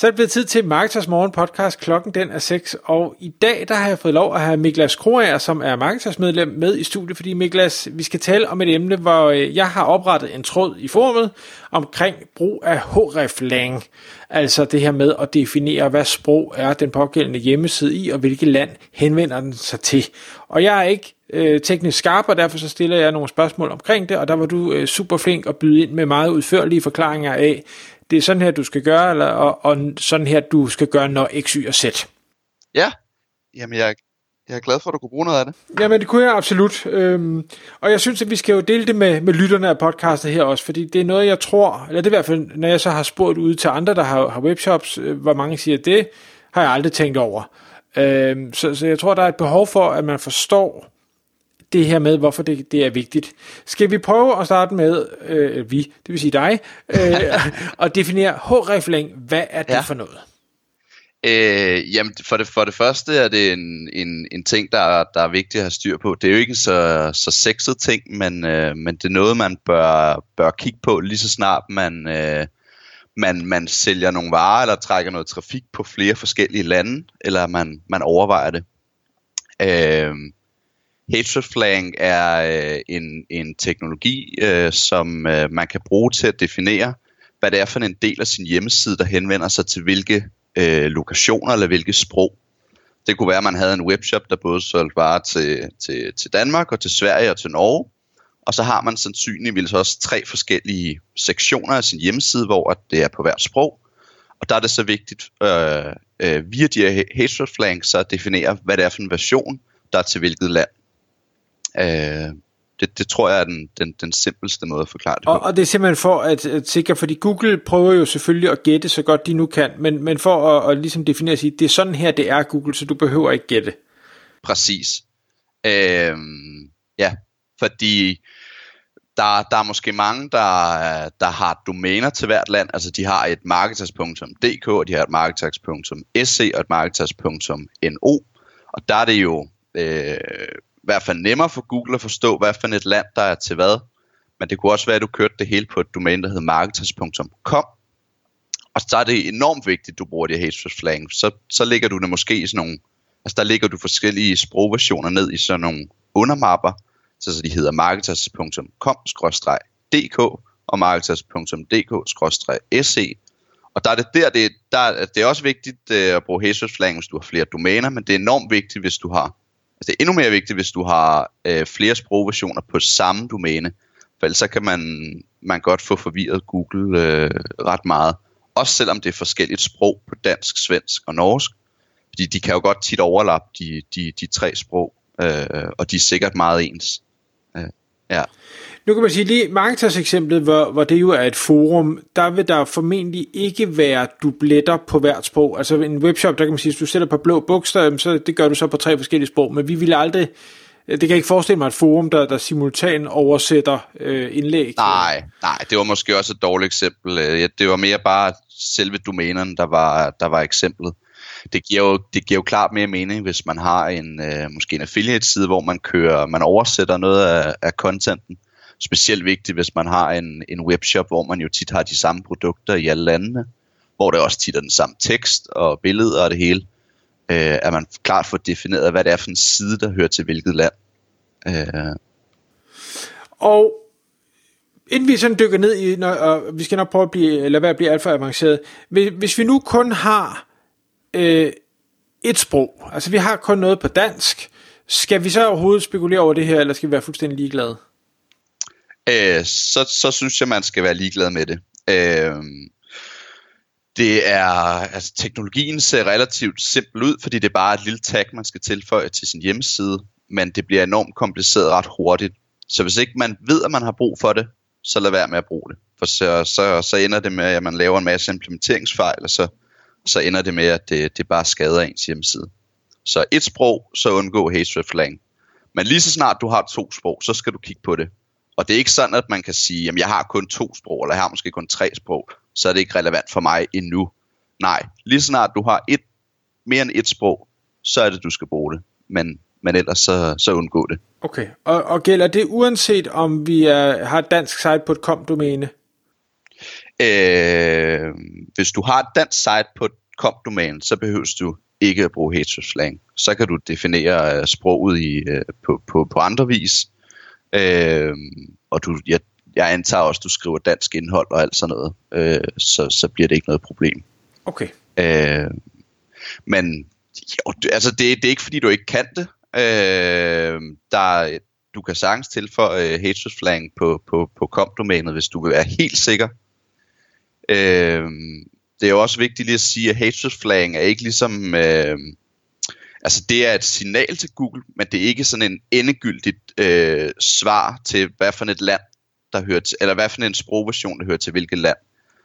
Så er det blevet tid til Marketers Morgen podcast. Klokken den er 6, og i dag der har jeg fået lov at have Miklas Kroager, som er Marketers medlem, med i studiet, fordi Miklas, vi skal tale om et emne, hvor øh, jeg har oprettet en tråd i forumet omkring brug af hreflang. Altså det her med at definere, hvad sprog er den pågældende hjemmeside i, og hvilket land henvender den sig til. Og jeg er ikke øh, teknisk skarp, og derfor så stiller jeg nogle spørgsmål omkring det, og der var du øh, super flink at byde ind med meget udførlige forklaringer af, det er sådan her, du skal gøre, eller, og, og sådan her, du skal gøre, når X, Y og Z. Ja, jamen jeg, jeg er glad for, at du kunne bruge noget af det. Jamen det kunne jeg absolut. Øhm, og jeg synes, at vi skal jo dele det med, med lytterne af podcastet her også, fordi det er noget, jeg tror, eller det er i hvert fald, når jeg så har spurgt ud til andre, der har, har webshops, øh, hvor mange siger, det har jeg aldrig tænkt over. Øhm, så, så jeg tror, der er et behov for, at man forstår det her med, hvorfor det, det er vigtigt. Skal vi prøve at starte med, øh, vi, det vil sige dig, øh, at definere hreflang. Hvad er det ja. for noget? Øh, jamen, for det, for det første er det en, en, en ting, der, der er vigtigt at have styr på. Det er jo ikke en så, så sexet ting, men, øh, men det er noget, man bør, bør kigge på lige så snart man, øh, man, man sælger nogle varer, eller trækker noget trafik på flere forskellige lande, eller man, man overvejer det. Øh, Hatred er øh, en, en teknologi, øh, som øh, man kan bruge til at definere, hvad det er for en del af sin hjemmeside, der henvender sig til hvilke øh, lokationer eller hvilke sprog. Det kunne være, at man havde en webshop, der både solgte varer til, til, til Danmark og til Sverige og til Norge. Og så har man sandsynligvis også tre forskellige sektioner af sin hjemmeside, hvor det er på hvert sprog. Og der er det så vigtigt øh, øh, via de her hatred flanks så at definere, hvad det er for en version, der er til hvilket land. Øh, det, det tror jeg er den, den, den simpelste måde at forklare det på. Og, og det er simpelthen for at, at sikre, fordi Google prøver jo selvfølgelig at gætte så godt de nu kan, men, men for at, at ligesom definere sig, det er sådan her det er Google, så du behøver ikke gætte. Præcis. Øh, ja, fordi der, der er måske mange, der, der har domæner til hvert land. Altså de har et marketers.dk, og de har et marketers.se og et marketers.no. Og der er det jo øh, i hvert fald nemmere for Google at forstå, hvad for et land, der er til hvad. Men det kunne også være, at du kørte det hele på et domæne, der hedder marketers.com. Og så er det enormt vigtigt, at du bruger det hatred flag. Så, så ligger du det måske i sådan nogle, altså der ligger du forskellige sprogversioner ned i sådan nogle undermapper, så, så de hedder marketers.com-dk og marketers.dk-se. Og der er det der, det, der, det er også vigtigt øh, at bruge hatred flag, hvis du har flere domæner, men det er enormt vigtigt, hvis du har Altså det er endnu mere vigtigt, hvis du har øh, flere sprogversioner på samme domæne, for ellers så kan man, man godt få forvirret Google øh, ret meget. Også selvom det er forskelligt sprog på dansk, svensk og norsk. Fordi de kan jo godt tit overlappe de, de, de tre sprog, øh, og de er sikkert meget ens. Øh, ja. Nu kan man sige lige Marketers eksemplet, hvor, hvor det jo er et forum, der vil der formentlig ikke være dubletter på hvert sprog. Altså en webshop, der kan man sige, hvis du sætter på blå bogstaver, så det gør du så på tre forskellige sprog, men vi vil aldrig, det kan ikke forestille mig et forum, der, der simultan oversætter øh, indlæg. Nej, nej, det var måske også et dårligt eksempel. Øh, det var mere bare selve domænerne, der var, der var eksemplet. Det giver, jo, det giver jo klart mere mening, hvis man har en øh, måske en affiliate side, hvor man kører, man oversætter noget af, af contenten, specielt vigtigt, hvis man har en, en webshop, hvor man jo tit har de samme produkter i alle landene, hvor det også tit er den samme tekst og billeder og det hele, øh, at man klart får defineret, hvad det er for en side, der hører til hvilket land. Øh. Og inden vi sådan dykker ned i, når, og vi skal nok prøve at blive, eller være at blive alt for avanceret, hvis, hvis vi nu kun har øh, et sprog, altså vi har kun noget på dansk, skal vi så overhovedet spekulere over det her, eller skal vi være fuldstændig ligeglade? øh, så, så synes jeg, man skal være ligeglad med det. Øh, det er, altså teknologien ser relativt simpel ud, fordi det er bare et lille tag, man skal tilføje til sin hjemmeside, men det bliver enormt kompliceret ret hurtigt. Så hvis ikke man ved, at man har brug for det, så lad være med at bruge det. For så, så, så ender det med, at man laver en masse implementeringsfejl, og så, så ender det med, at det, det bare skader ens hjemmeside. Så et sprog, så undgå hatred flag. Men lige så snart du har to sprog, så skal du kigge på det. Og det er ikke sådan, at man kan sige, at jeg har kun to sprog, eller jeg har måske kun tre sprog, så er det ikke relevant for mig endnu. Nej, lige så snart du har et, mere end et sprog, så er det, du skal bruge det. Men, men ellers så, så undgå det. Okay, og, og gælder det uanset om vi er, har et dansk site på et kom-domæne? Øh, hvis du har et dansk site på et kom-domæne, så behøver du ikke at bruge heteroslang. Så kan du definere uh, sproget i, uh, på, på, på andre vis. Uh, og du, jeg, jeg antager også, at du skriver dansk indhold og alt sådan noget. Uh, så, så bliver det ikke noget problem. Okay. Uh, men jo, altså det, det er ikke fordi, du ikke kan det. Uh, der, du kan sagtens tilføje uh, heteroslang på, på, på kom-domænet, hvis du vil være helt sikker. Øh, det er jo også vigtigt lige at sige, at hatred flagging er ikke ligesom... Øh, altså det er et signal til Google, men det er ikke sådan en endegyldigt øh, svar til, hvad for et land, der hører til, eller hvad for en sprogversion, der hører til hvilket land.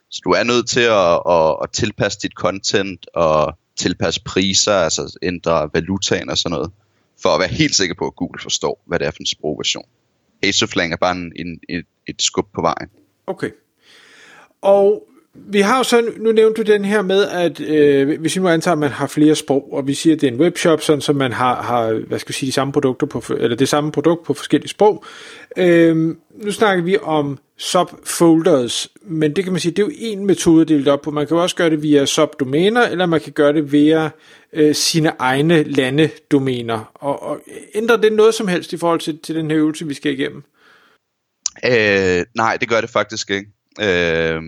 Så du er nødt til at, at, at tilpasse dit content og tilpasse priser, altså ændre valutaen og sådan noget, for at være helt sikker på, at Google forstår, hvad det er for en sprogversion. Hreflang er bare en, en, et, et skub på vejen. Okay. Og vi har jo så, nu nævnte du den her med, at øh, hvis vi nu antager, at man har flere sprog, og vi siger, at det er en webshop, sådan så man har, har hvad skal vi sige, de samme produkter på, eller det samme produkt på forskellige sprog. Øh, nu snakker vi om subfolders, men det kan man sige, det er jo en metode delt op på. Man kan jo også gøre det via subdomæner, eller man kan gøre det via øh, sine egne landedomæner. Og, og ændrer det noget som helst i forhold til, til den her øvelse, vi skal igennem? Øh, nej, det gør det faktisk ikke. Øh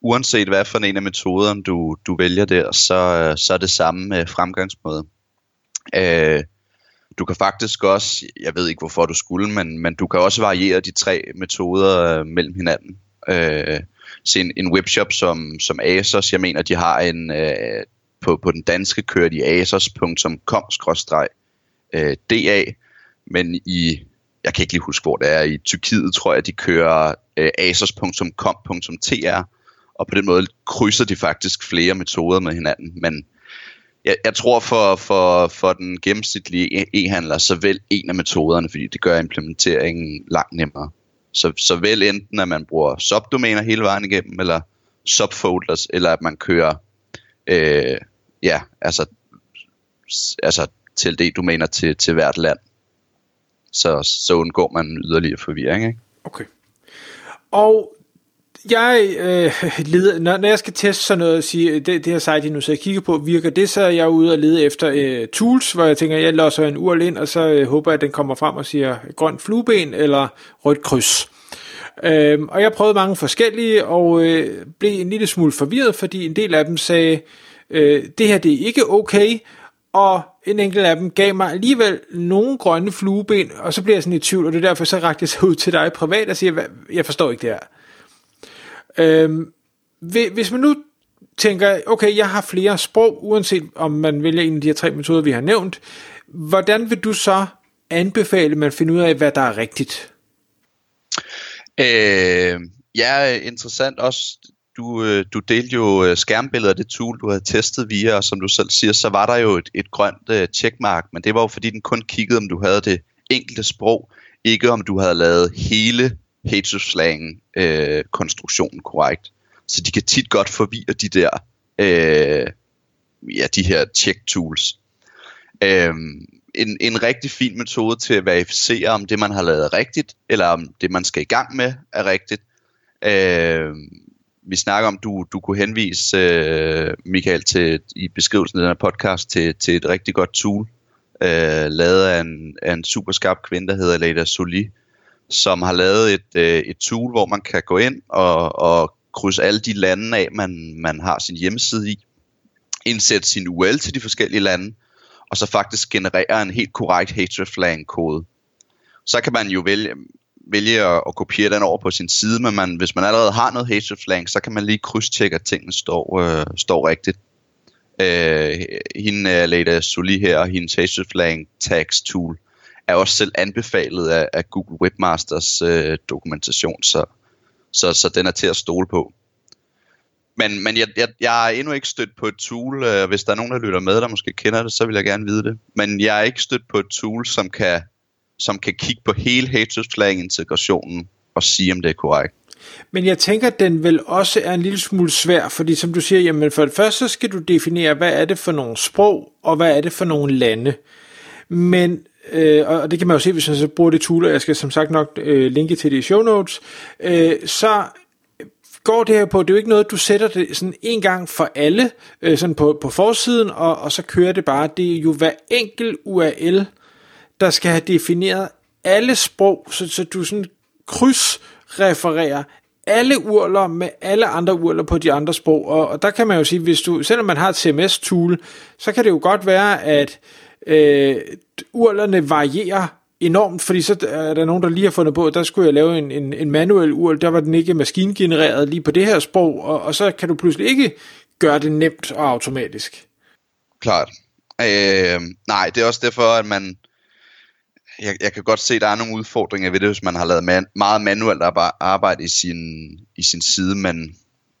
uanset hvad for en af metoderne du, du vælger der, så, øh, så er det samme øh, fremgangsmåde. Øh, du kan faktisk også, jeg ved ikke hvorfor du skulle, men, men du kan også variere de tre metoder øh, mellem hinanden. Øh, se en, en webshop som, som Asos, jeg mener de har en, øh, på, på den danske kører de asos.com-da, øh, men i, jeg kan ikke lige huske hvor det er, i Tyrkiet tror jeg de kører øh, asos.com.tr, og på den måde krydser de faktisk flere metoder med hinanden. Men jeg, jeg tror for, for, for den gennemsnitlige e- e-handler, så vælg en af metoderne, fordi det gør implementeringen langt nemmere. Så, så vælg enten, at man bruger subdomæner hele vejen igennem, eller subfolders, eller at man kører øh, ja, altså, altså til det domæner til, til hvert land. Så, så undgår man yderligere forvirring. Ikke? Okay. Og jeg øh, leder, når, når jeg skal teste sådan noget, og sige, øh, det, det her site, jeg nu så jeg kigger på, virker det, så er jeg ude og lede efter øh, tools, hvor jeg tænker, jeg låser en URL ind, og så øh, håber jeg, at den kommer frem og siger grønt flueben eller rødt kryds. Øhm, og jeg prøvede mange forskellige, og øh, blev en lille smule forvirret, fordi en del af dem sagde, øh, det her det er ikke okay, og en enkelt af dem gav mig alligevel nogle grønne flueben, og så blev jeg sådan i tvivl, og det er derfor, så rakte jeg så ud til dig privat og siger, jeg forstår ikke det her. Øhm, hvis man nu tænker, okay, jeg har flere sprog, uanset om man vælger en af de her tre metoder, vi har nævnt, hvordan vil du så anbefale, at man finder ud af, hvad der er rigtigt? Øh, ja, interessant også. Du, øh, du delte jo øh, skærmbilleder af det tool, du havde testet via, og som du selv siger, så var der jo et, et grønt uh, checkmark, men det var jo fordi, den kun kiggede, om du havde det enkelte sprog, ikke om du havde lavet hele slang øh, konstruktionen korrekt. Så de kan tit godt forvirre de der øh, ja, de her check tools. Øh, en, en rigtig fin metode til at verificere, om det man har lavet er rigtigt, eller om det man skal i gang med er rigtigt. Øh, vi snakker om, du du kunne henvise øh, Michael til i beskrivelsen af den her podcast til, til et rigtig godt tool, øh, lavet af en, af en super skarp kvinde, der hedder Leda Soli, som har lavet et, øh, et tool, hvor man kan gå ind og, og krydse alle de lande af, man, man har sin hjemmeside i, indsætte sin URL til de forskellige lande, og så faktisk generere en helt korrekt hreflang kode. Så kan man jo vælge, vælge at, at kopiere den over på sin side, men man, hvis man allerede har noget hreflang, så kan man lige krydstjekke, at tingene står, øh, står rigtigt. Øh, hende øh, er Leda Soli her, og hendes hreflang tags tool er også selv anbefalet af, af Google Webmasters øh, dokumentation, så, så, så den er til at stole på. Men, men jeg, jeg, jeg er endnu ikke stødt på et tool, øh, hvis der er nogen, der lytter med, der måske kender det, så vil jeg gerne vide det. Men jeg er ikke stødt på et tool, som kan som kan kigge på hele hatesflag-integrationen og sige, om det er korrekt. Men jeg tænker, at den vel også er en lille smule svær, fordi som du siger, jamen for det første så skal du definere, hvad er det for nogle sprog, og hvad er det for nogle lande. Men, øh, og det kan man jo se, hvis man så bruger det tool, og jeg skal som sagt nok øh, linke til det i show notes, øh, så går det her på, det er jo ikke noget, du sætter det sådan en gang for alle, øh, sådan på, på forsiden, og, og så kører det bare. Det er jo hver enkelt URL, der skal have defineret alle sprog, så, så du sådan krydsrefererer alle urler med alle andre urler på de andre sprog. Og, og der kan man jo sige, hvis du, selvom man har et CMS-tool, så kan det jo godt være, at øh, urlerne varierer enormt, fordi så er der nogen, der lige har fundet på, at der skulle jeg lave en, en, en manuel url, der var den ikke maskingenereret lige på det her sprog, og, og så kan du pludselig ikke gøre det nemt og automatisk. Klart. Øh, nej, det er også derfor, at man, jeg, jeg kan godt se, at der er nogle udfordringer ved det, hvis man har lavet man, meget manuelt arbejde i sin, i sin side, men,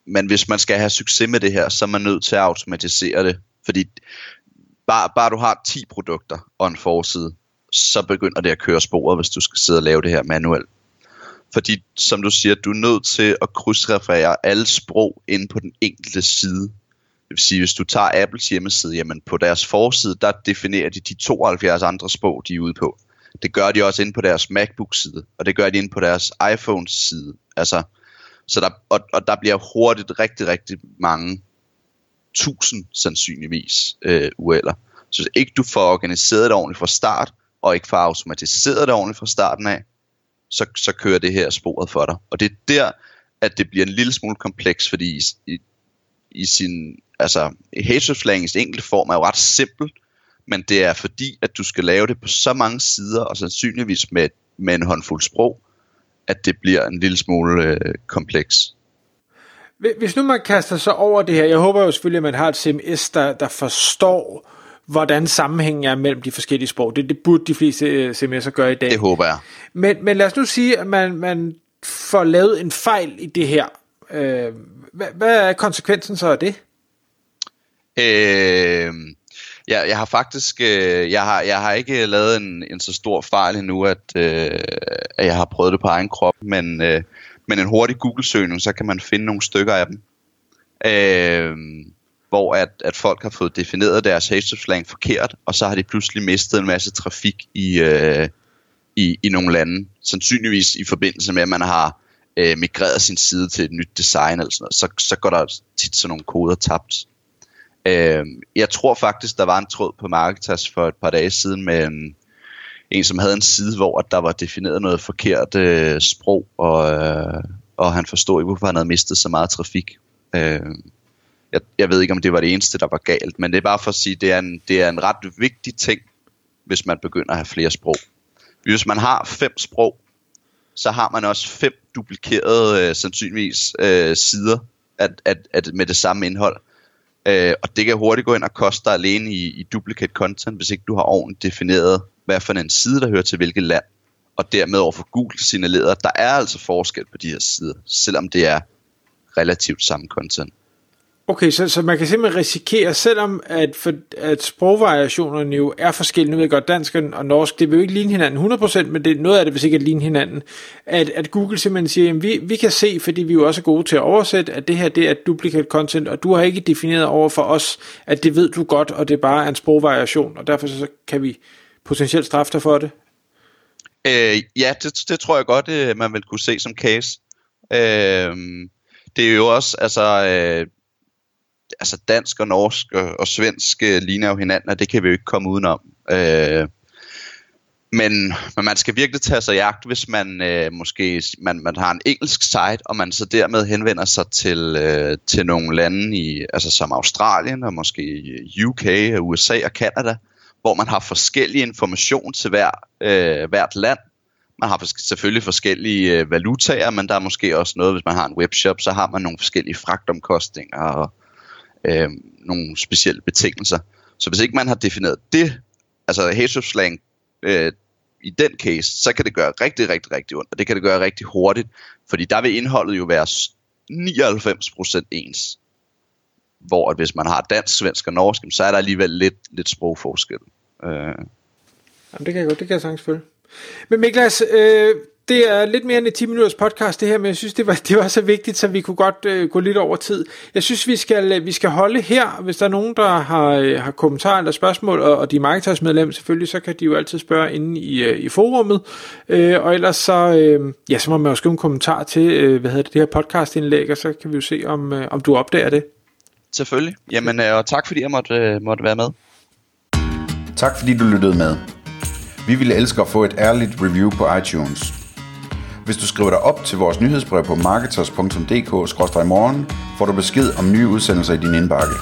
men hvis man skal have succes med det her, så er man nødt til at automatisere det, fordi bare, bare du har 10 produkter og en forside, så begynder det at køre sporet, hvis du skal sidde og lave det her manuelt. Fordi, som du siger, du er nødt til at krydsreferere alle sprog ind på den enkelte side. Det vil sige, hvis du tager Apples hjemmeside, jamen på deres forside, der definerer de de 72 andre sprog, de er ude på. Det gør de også inde på deres MacBook-side, og det gør de inde på deres iPhone-side. Altså, så der, og, og der bliver hurtigt rigtig, rigtig mange 1000 sandsynligvis øh, ueller. Så hvis ikke du får organiseret det ordentligt fra start, og ikke får automatiseret det ordentligt fra starten af, så, så kører det her sporet for dig. Og det er der, at det bliver en lille smule kompleks, fordi i, i, i sin, altså, hatesflaggings enkelte form er jo ret simpel, men det er fordi, at du skal lave det på så mange sider, og sandsynligvis med, med en håndfuld sprog, at det bliver en lille smule øh, kompleks. Hvis nu man kaster sig over det her, jeg håber jo selvfølgelig, at man har et CMS, der, der forstår, hvordan sammenhængen er mellem de forskellige sprog. Det, det burde de fleste øh, CMS'er gøre i dag. Det håber jeg. Men, men lad os nu sige, at man, man får lavet en fejl i det her. Øh, hvad, hvad er konsekvensen så af det? Øh, Ja, jeg har faktisk, øh, jeg, har, jeg har ikke lavet en, en så stor fejl endnu, at, øh, at jeg har prøvet det på egen krop, men, øh, men en hurtig Google-søgning, så kan man finde nogle stykker af dem. Øh, hvor at, at folk har fået defineret deres hashtag forkert, og så har de pludselig mistet en masse trafik i, øh, i, i nogle lande. Sandsynligvis i forbindelse med, at man har øh, migreret sin side til et nyt design eller sådan noget, så, så går der tit sådan nogle koder tabt. Øh, jeg tror faktisk, der var en tråd på Marketas for et par dage siden med en, en som havde en side, hvor der var defineret noget forkert øh, sprog, og, øh, og han forstod ikke, hvorfor han havde mistet så meget trafik. Øh, jeg, jeg ved ikke, om det var det eneste, der var galt, men det er bare for at sige, det er en, det er en ret vigtig ting, hvis man begynder at have flere sprog. Hvis man har fem sprog, så har man også fem duplikerede, øh, sandsynligvis, øh, sider at, at, at med det samme indhold. Øh, og det kan hurtigt gå ind og koste dig alene i, i duplicate content, hvis ikke du har ordentligt defineret, hvad for en side, der hører til hvilket land. Og dermed overfor Google signaleret, at der er altså forskel på de her sider, selvom det er relativt samme content. Okay, så, så man kan simpelthen risikere, selvom at, for, at sprogvariationerne jo er forskellige, nu ved jeg godt, dansk og norsk, det vil jo ikke ligne hinanden 100%, men det, noget af det vil sikkert ligne hinanden, at, at Google simpelthen siger, at vi, vi kan se, fordi vi jo også er gode til at oversætte, at det her det er duplicate content, og du har ikke defineret over for os, at det ved du godt, og det bare er en sprogvariation, og derfor så kan vi potentielt straffe dig for det. Øh, ja, det, det tror jeg godt, øh, man vil kunne se som case. Øh, det er jo også, altså... Øh, altså dansk og norsk og, og svensk øh, ligner jo hinanden, og det kan vi jo ikke komme udenom. Øh, men, men man skal virkelig tage sig jagt, hvis man øh, måske man, man har en engelsk site, og man så dermed henvender sig til, øh, til nogle lande, i, altså som Australien, og måske UK, USA og Canada, hvor man har forskellige information til hver, øh, hvert land. Man har selvfølgelig forskellige øh, valutaer, men der er måske også noget, hvis man har en webshop, så har man nogle forskellige fragtomkostninger og øh, nogle specielle betingelser. Så hvis ikke man har defineret det, altså hatred slang, øh, i den case, så kan det gøre rigtig, rigtig, rigtig ondt, og det kan det gøre rigtig hurtigt, fordi der vil indholdet jo være 99% ens. Hvor at hvis man har dansk, svensk og norsk, så er der alligevel lidt, lidt sprogforskel. Øh. Jamen, det kan jeg godt, det kan jeg sagtens følge. Men Miklas, øh, det er lidt mere end et 10 minutters podcast det her, men jeg synes, det var, det var så vigtigt, så vi kunne godt øh, gå lidt over tid. Jeg synes, vi skal, øh, vi skal holde her. Hvis der er nogen, der har, øh, har kommentarer eller spørgsmål, og, og de er medlem selvfølgelig, så kan de jo altid spørge inde i, øh, i forummet. Øh, og ellers så, øh, ja, så må man jo skrive en kommentar til øh, hvad hedder det, det her podcastindlæg, og så kan vi jo se, om, øh, om du opdager det. Selvfølgelig. Jamen, øh, og tak fordi jeg måtte, øh, måtte være med. Tak fordi du lyttede med. Vi ville elske at få et ærligt review på iTunes. Hvis du skriver dig op til vores nyhedsbrev på marketers.dk-morgen, får du besked om nye udsendelser i din indbakke.